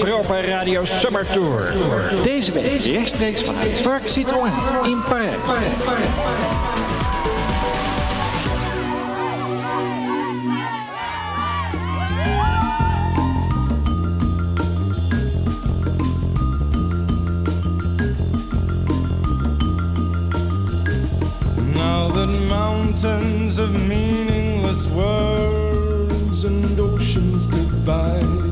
Proper Radio Summer Tour. Deze week rechtstreeks vanuit Park Citroën in Parijs. Now that mountains of meaningless words and oceans divide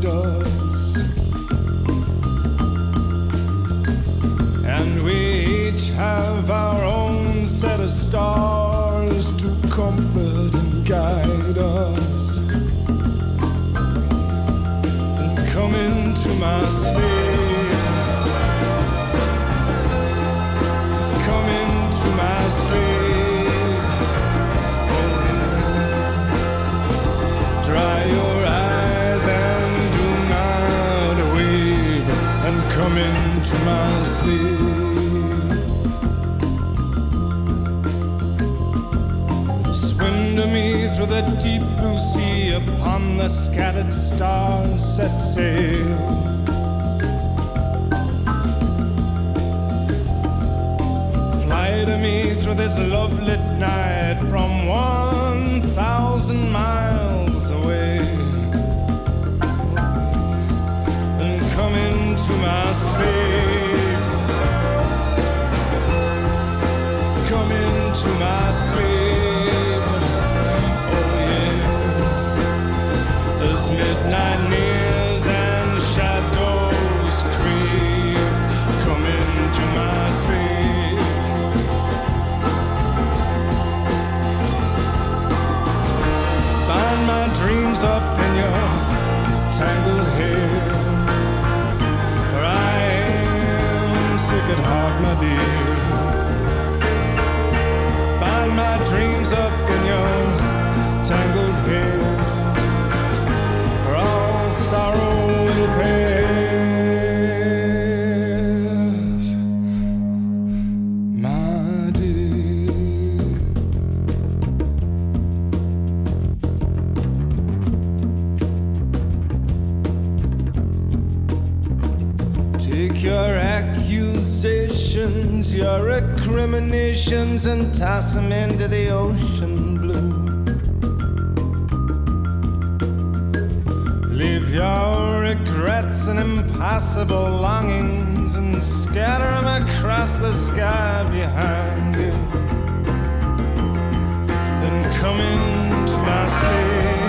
have our own set of stars to comfort and guide us. And Come into my sleep. Come into my sleep. Dry your eyes and do not weep, and come into my sleep. Through the deep blue sea upon the scattered stars set sail. Fly to me through this love lit night from one thousand miles away. And come into my sleep. Come into my sleep. At heart, my dear. Find my dreams up in your tangled hair. For all sorrow will pass, my dear. Take your your recriminations, and toss them into the ocean blue. Leave your regrets and impossible longings and scatter them across the sky behind you. Then come into my sleep.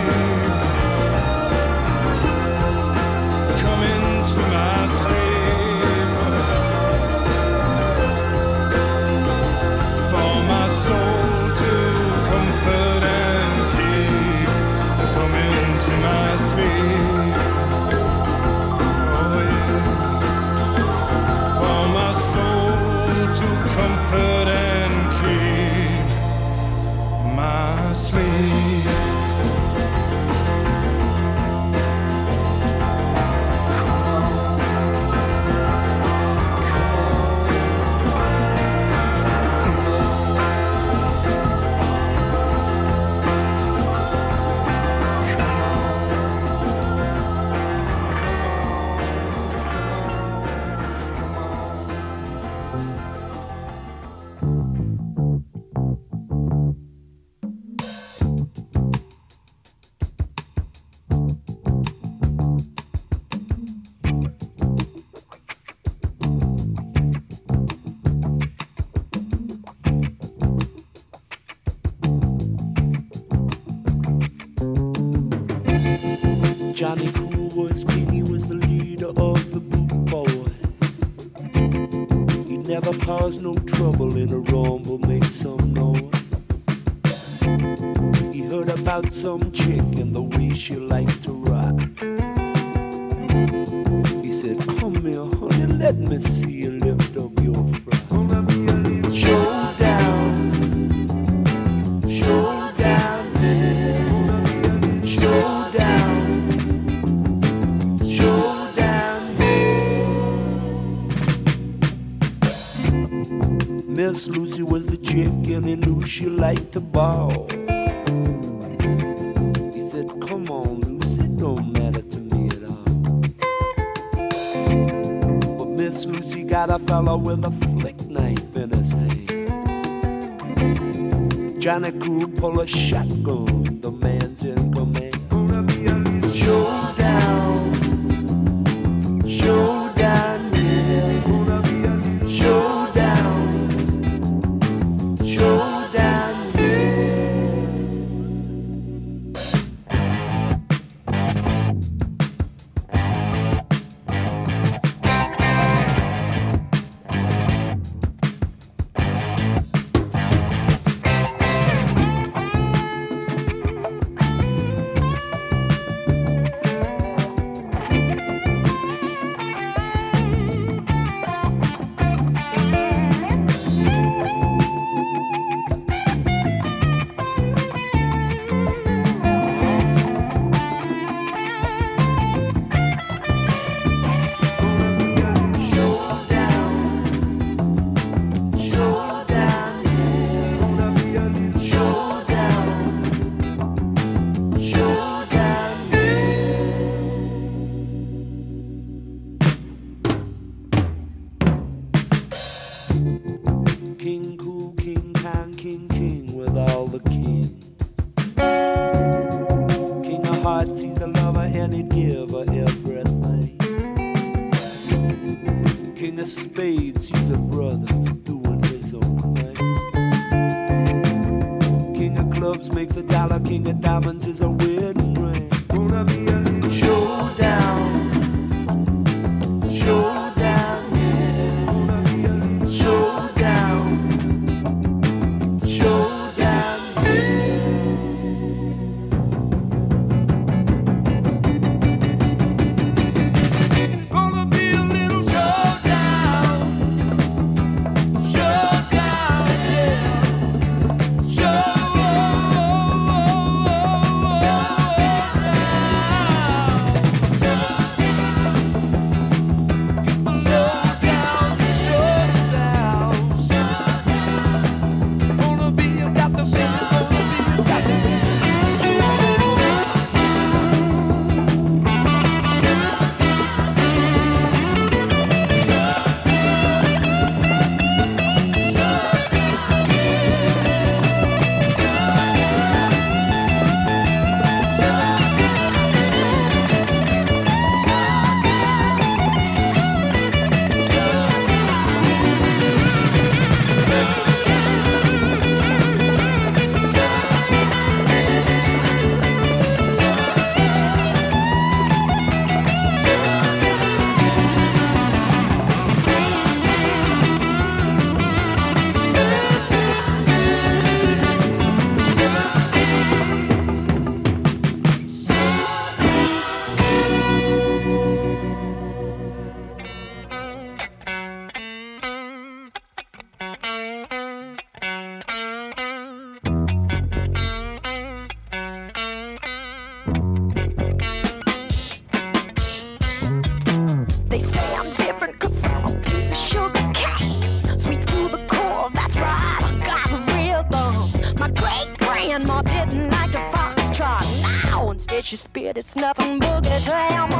Caused no trouble in a rumble, make some noise. He heard about some Cool pull a it's nothing boogie down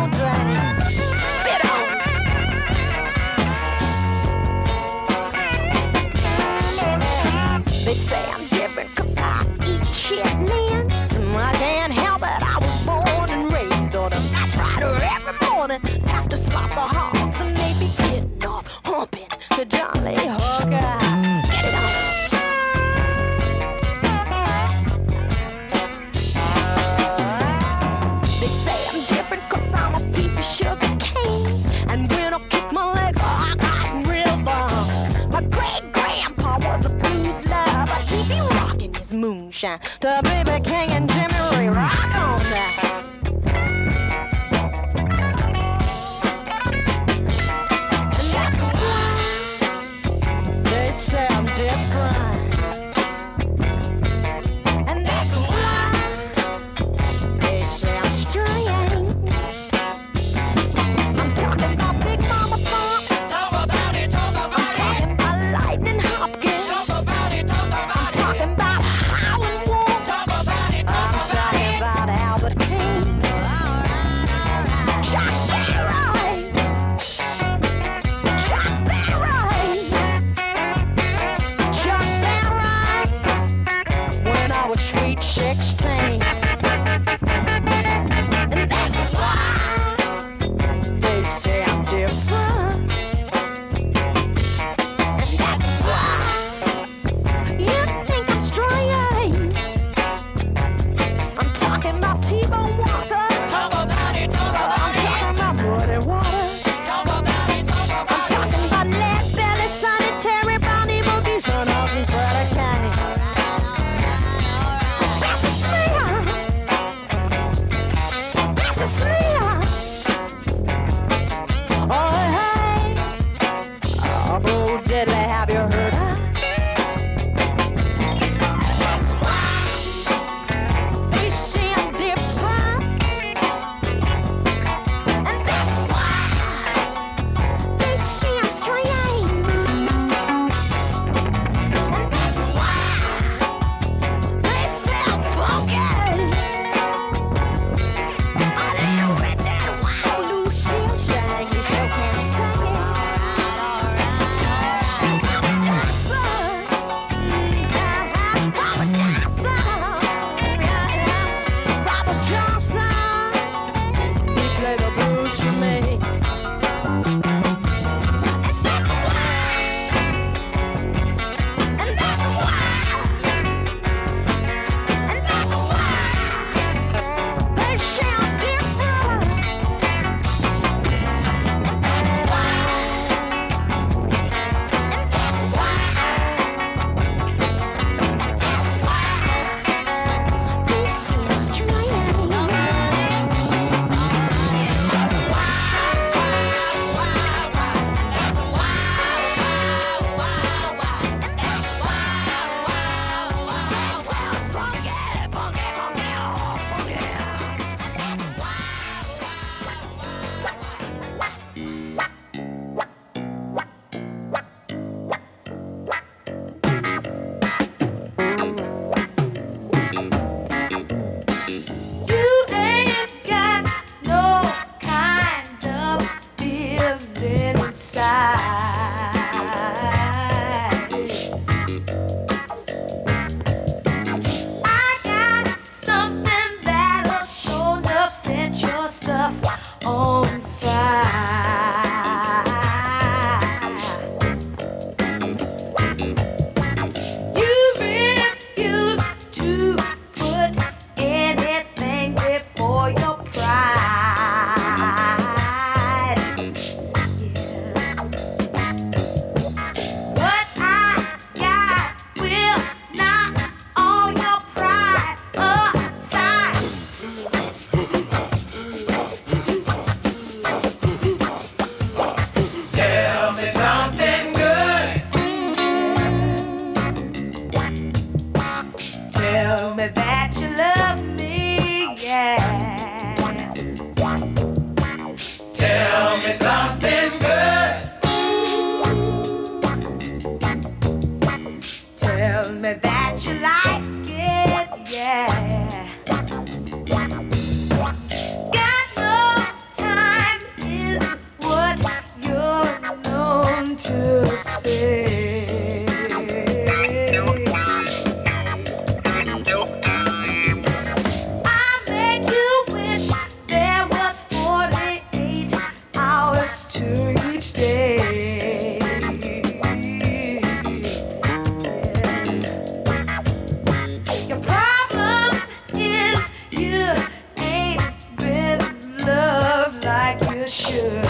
you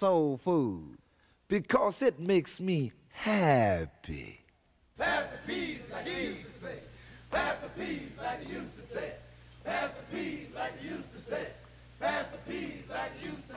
soul food? Because it makes me happy. Pass the peas like you used to say. Pass the peas like you used to say. Pass the peas like you used to say. Pass the peas like you used to say.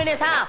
은혜사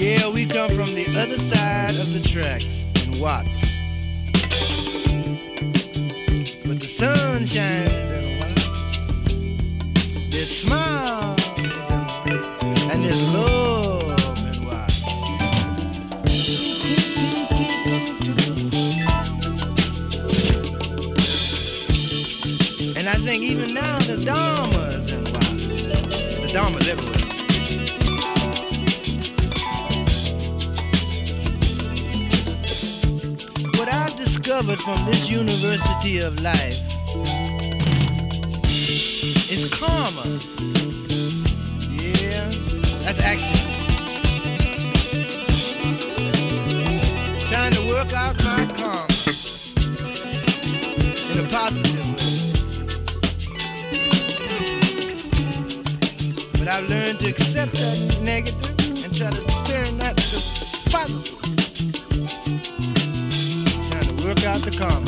Yeah, we come from the other side of the tracks in Watts. But the sun shines in Watts. There's smiles in, and there's love in Watts. And I think even now the Dharma's in Watts. The Dharma's everywhere. Discovered from this university of life is karma. Yeah, that's action. Trying to work out my karma in a positive way. But I've learned to accept that negative and try to to come.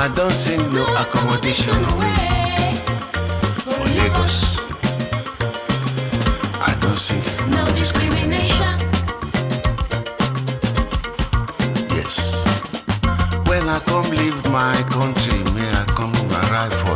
I don't sing no accommodation away for Lagos. I don't sing no discrimination. Yes, when I come leave my country, may I come arrive.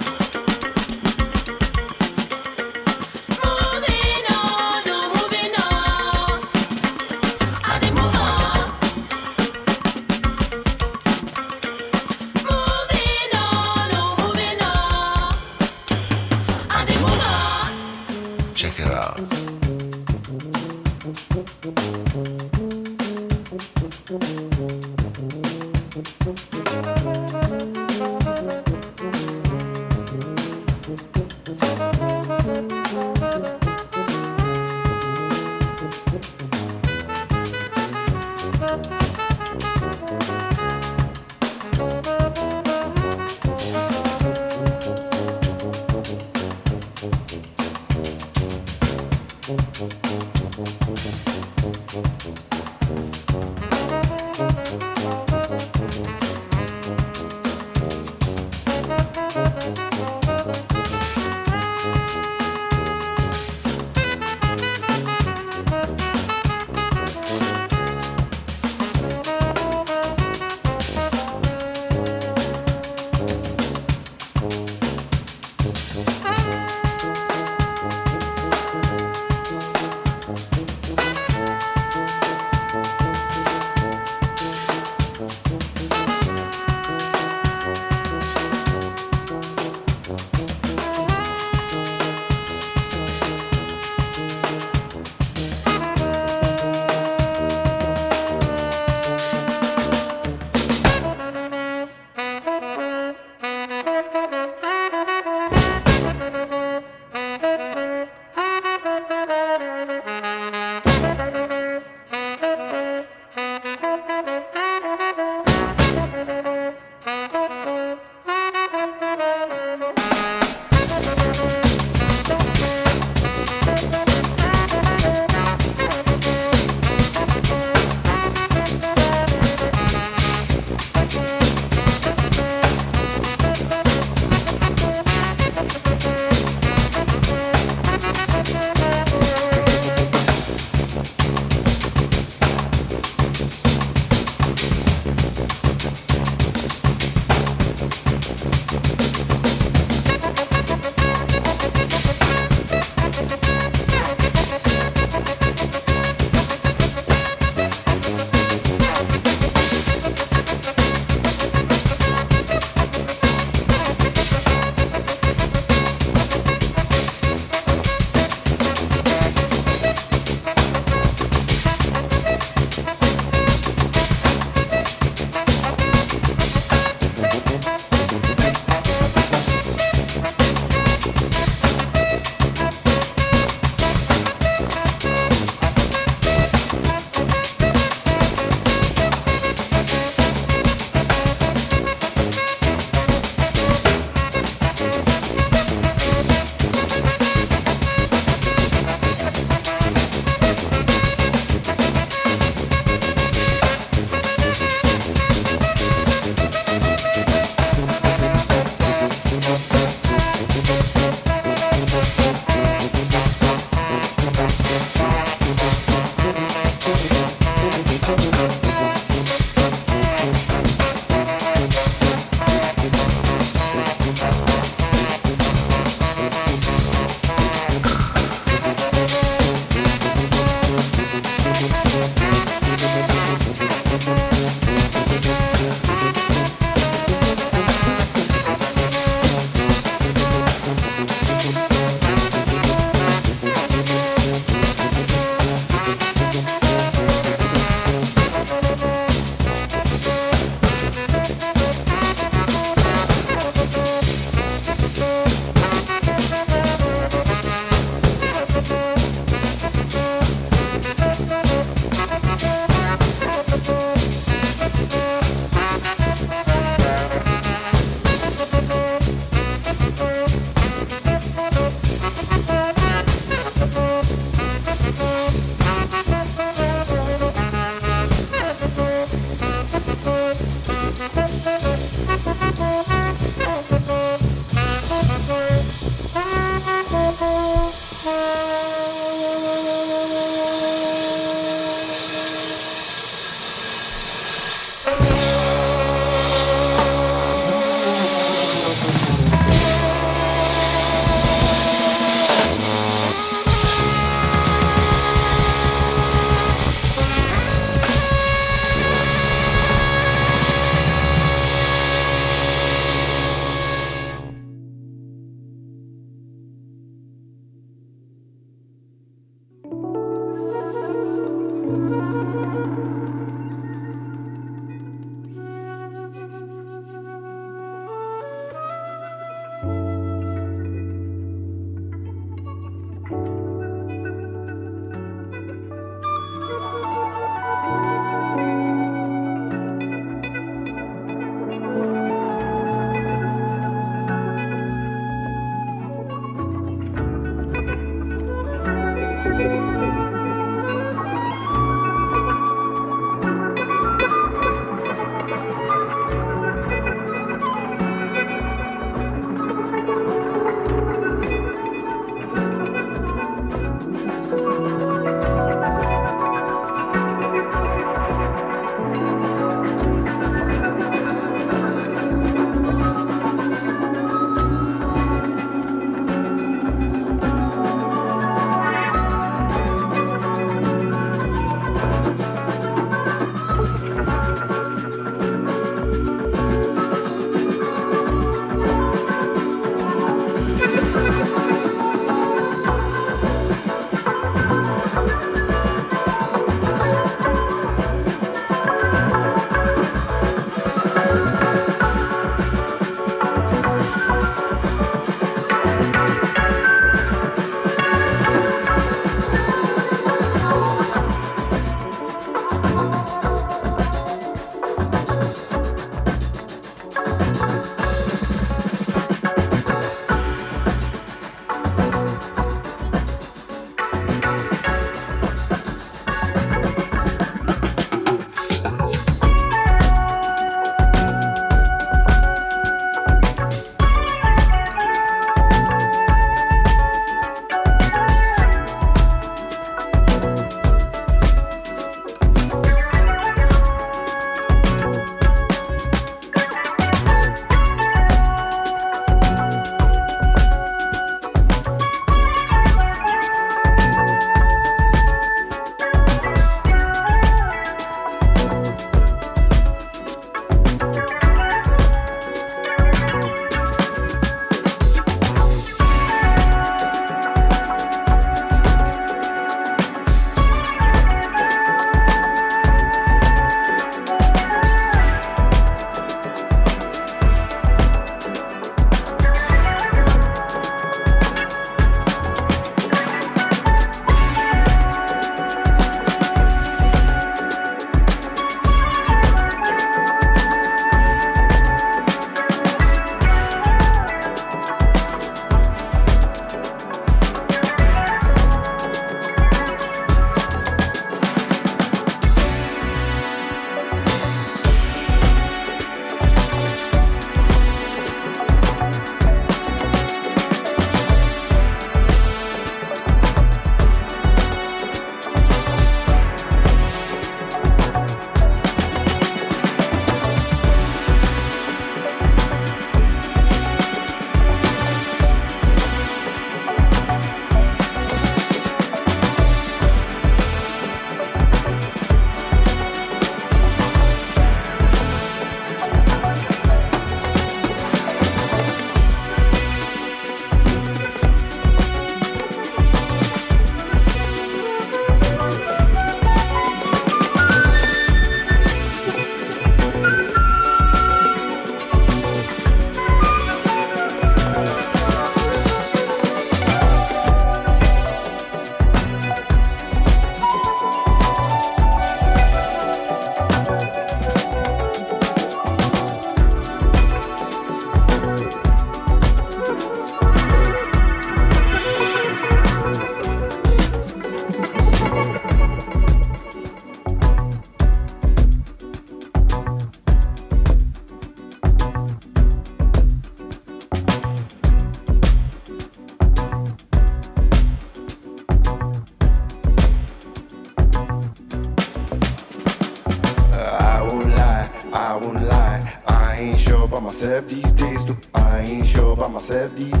Myself these days, though. I ain't sure about myself these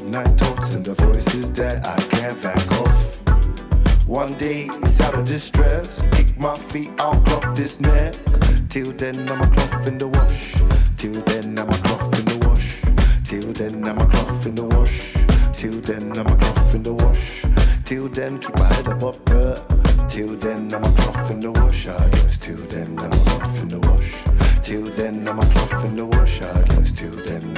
midnight thoughts and the voices that I can't back off. One day it's out of distress. Kick my feet out, clock this neck. Till then I'm a cloth in the wash. Till then I'm a cloth in the wash. Till then I'm a cloth in the wash. Till then I'm a cloth in the wash. Till then keep my head above the. Till then I'm a cloth in the wash. I guess. Till then I'm a cloth in the wash. Till then I'm a cloth in the wash. I guess. Till then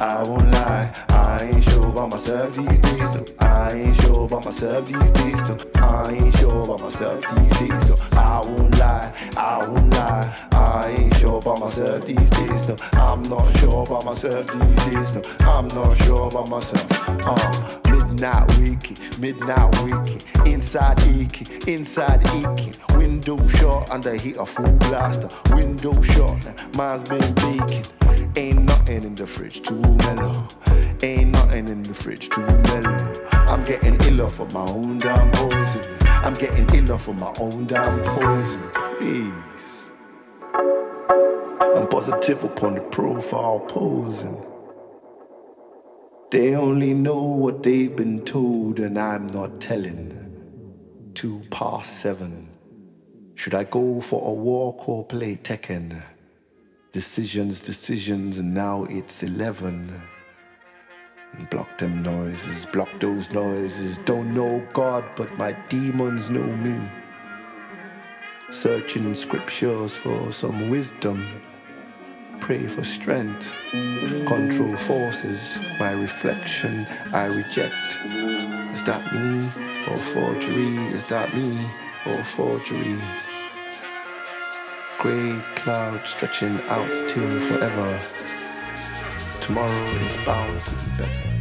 I won't lie. I ain't sure about myself these days, though. I ain't sure about myself these days, though. I ain't sure about myself these days, though. I won't lie, I won't lie. I ain't sure about myself these days, though. I'm not sure about myself these days, though. I'm not sure about myself. Uh, midnight waking, midnight waking, inside aching, inside aching. Window shut under heat a full blaster. Window shut, mine's been baking. Ain't nothing in the fridge too mellow. Ain't nothing in the fridge too mellow. I'm getting iller of my own damn poison. I'm getting iller of my own damn poison. Please. I'm positive upon the profile posing. They only know what they've been told, and I'm not telling. Two past seven. Should I go for a walk or play Tekken? Decisions, decisions, and now it's 11. Block them noises, block those noises. Don't know God, but my demons know me. Searching scriptures for some wisdom. Pray for strength. Control forces. My reflection I reject. Is that me or forgery? Is that me or forgery? Grey cloud stretching out till forever. Tomorrow is bound to be better.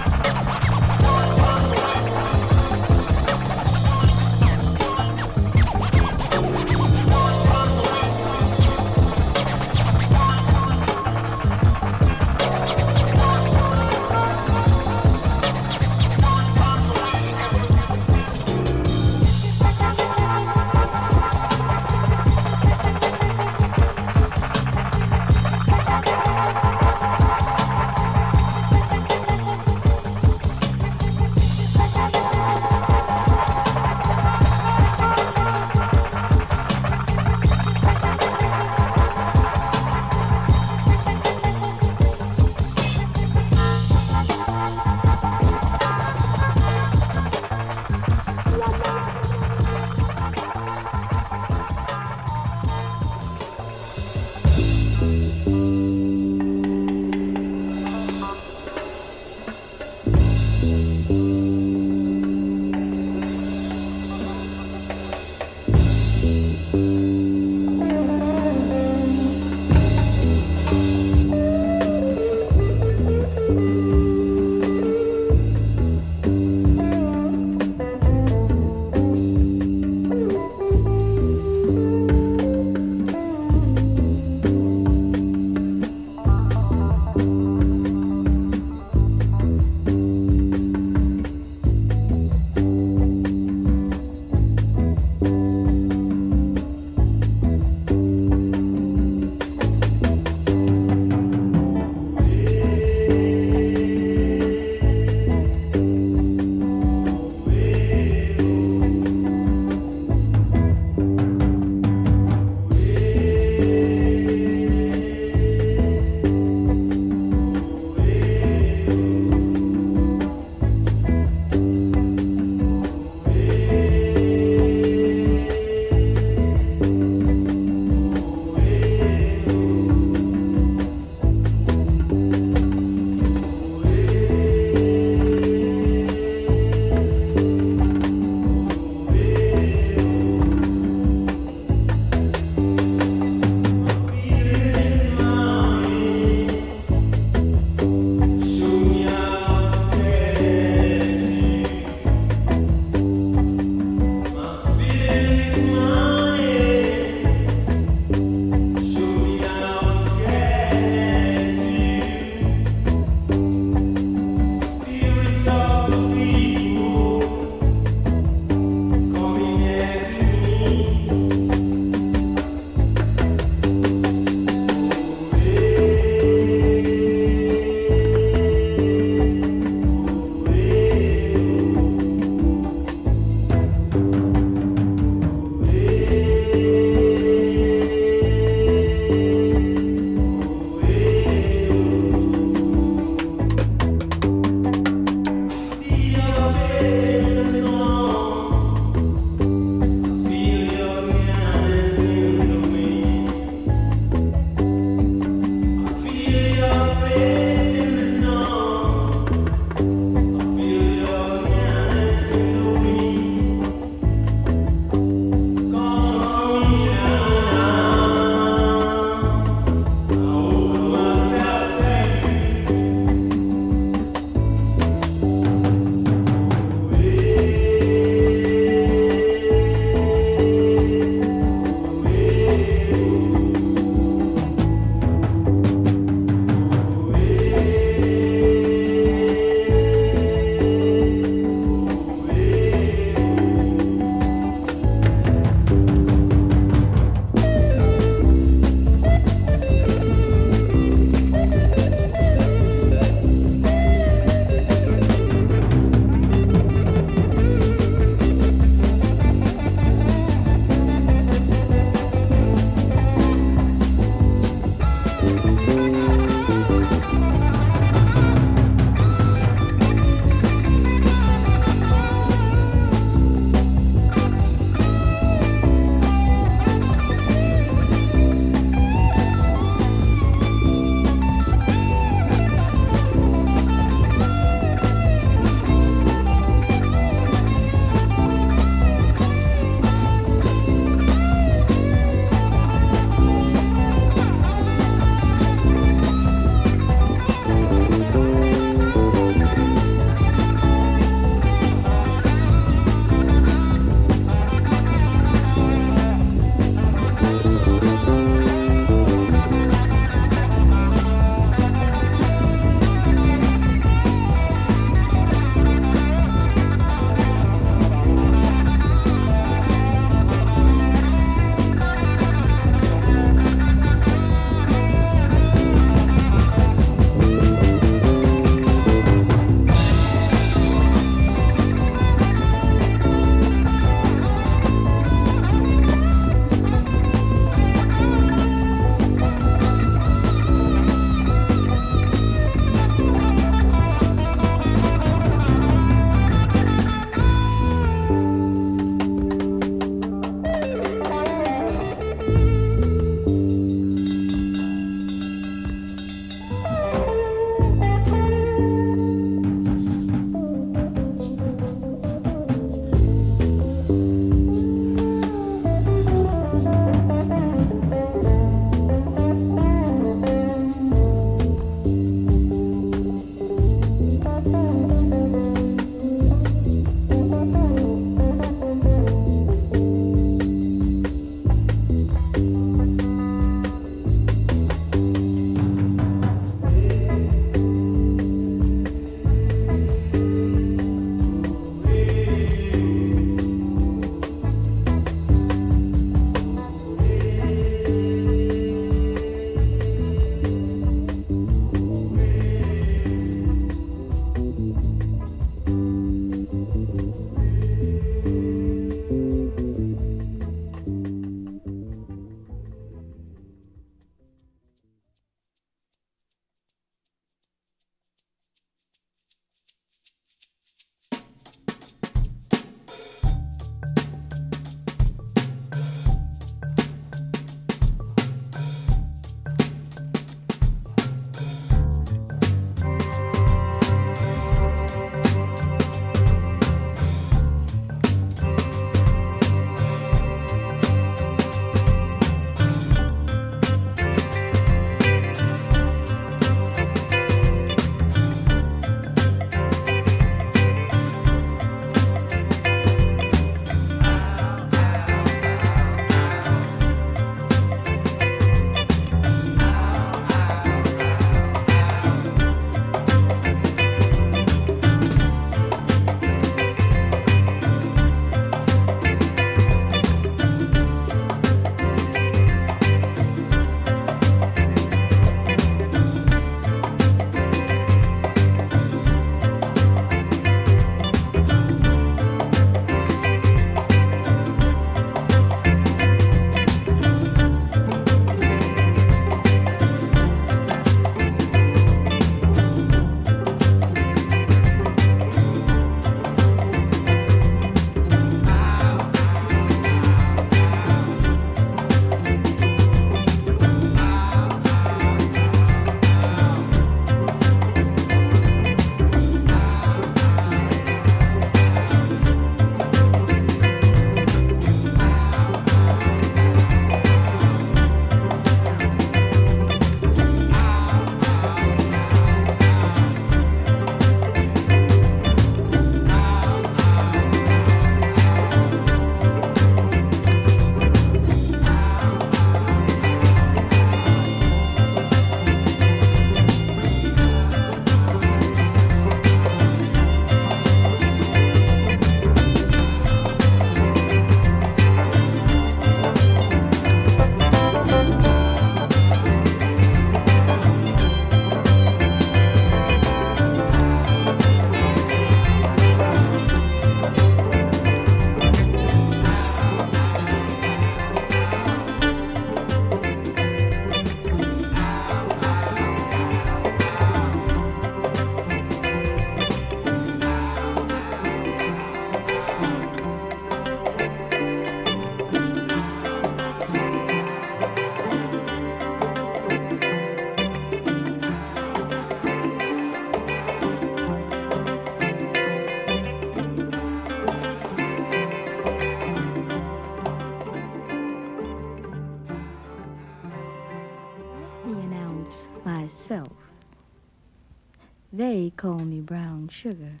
Call me brown sugar.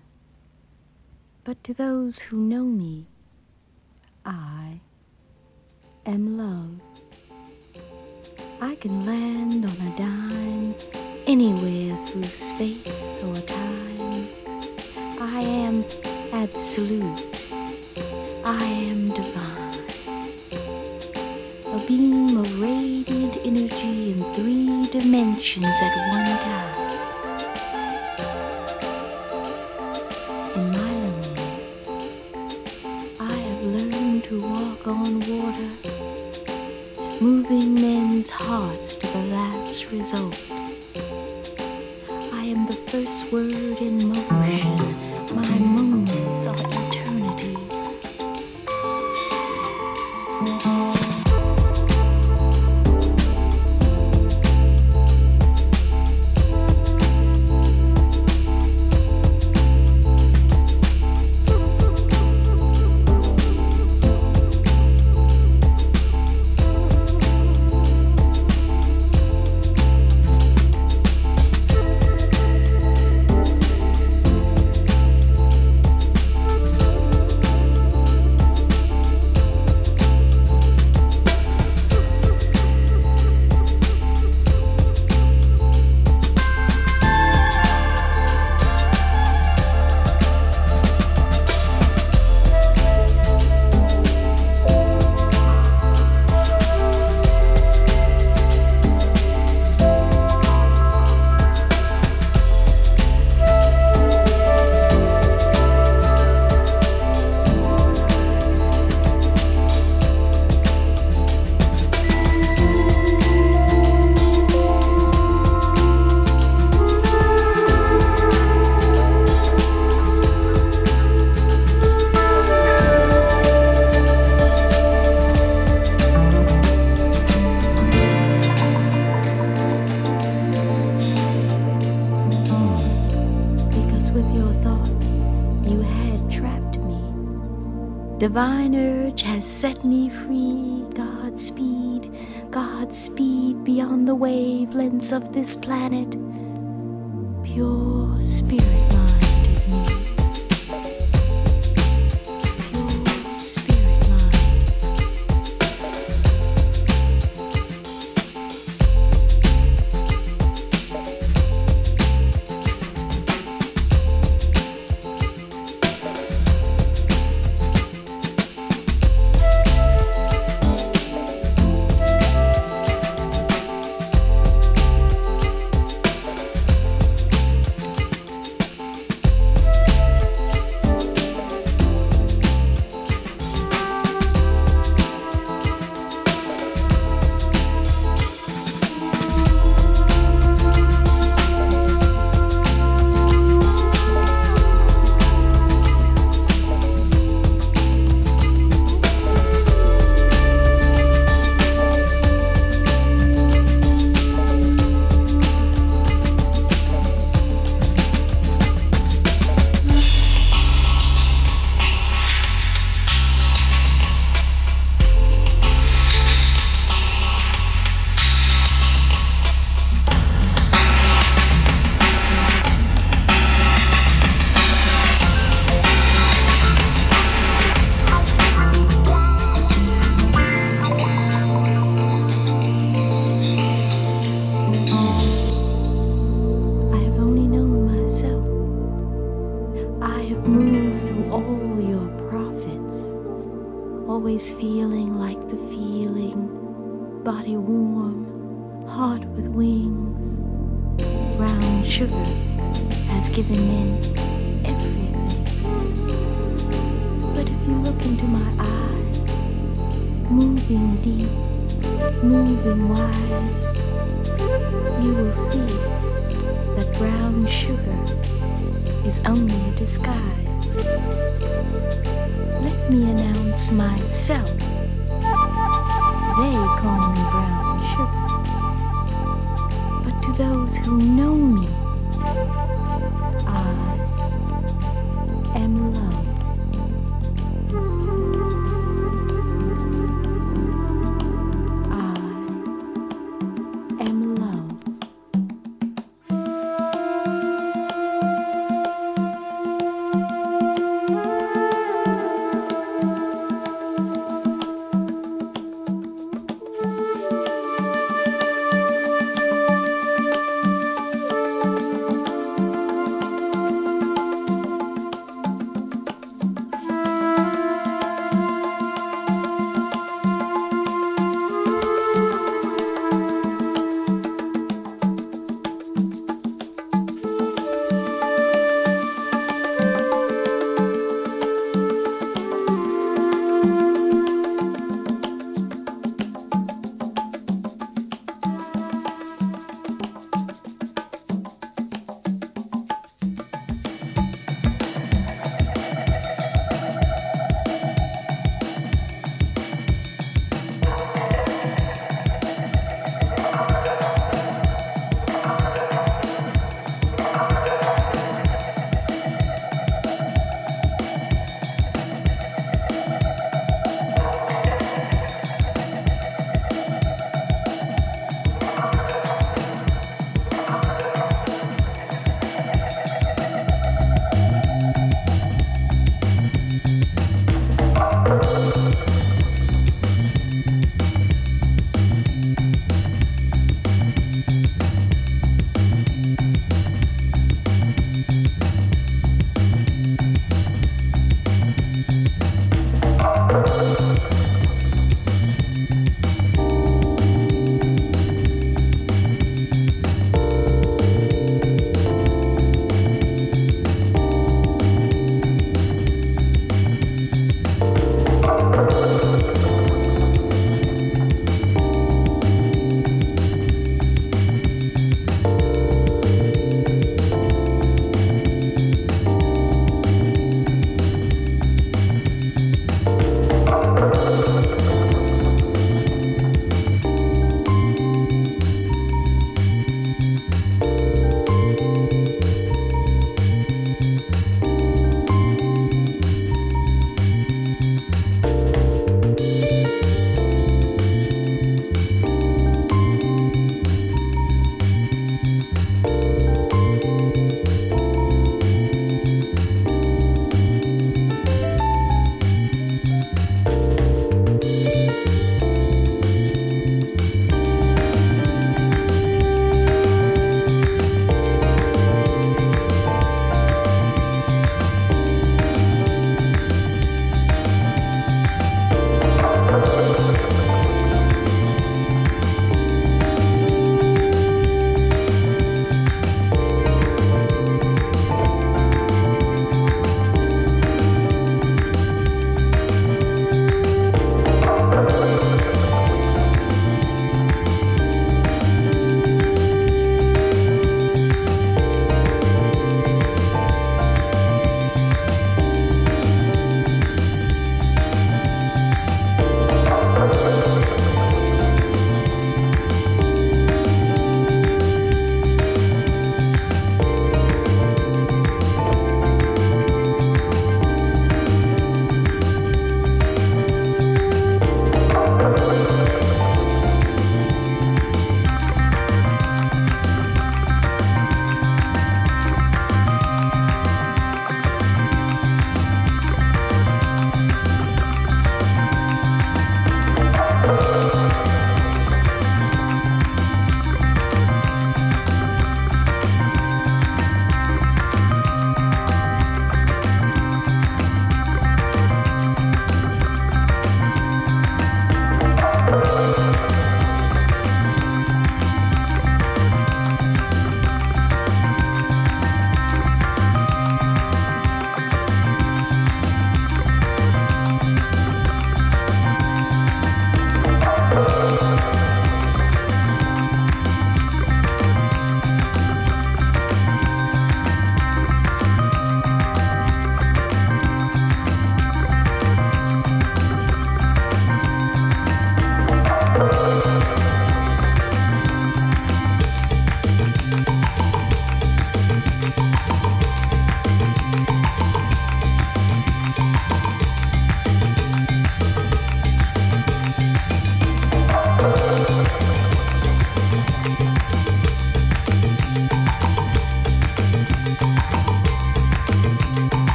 But to those who know me, I am love. I can land on a dime anywhere through space or time. I am absolute. I am divine. A beam of radiant energy in three dimensions at one time. On water, moving men's hearts to the last result. I am the first word in motion. Divine urge has set me free. Godspeed, Godspeed beyond the wavelengths of this planet. Pure spirit mind is me.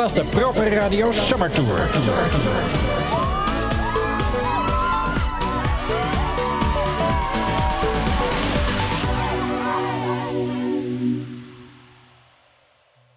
Was de Proper Radio Summer Tour.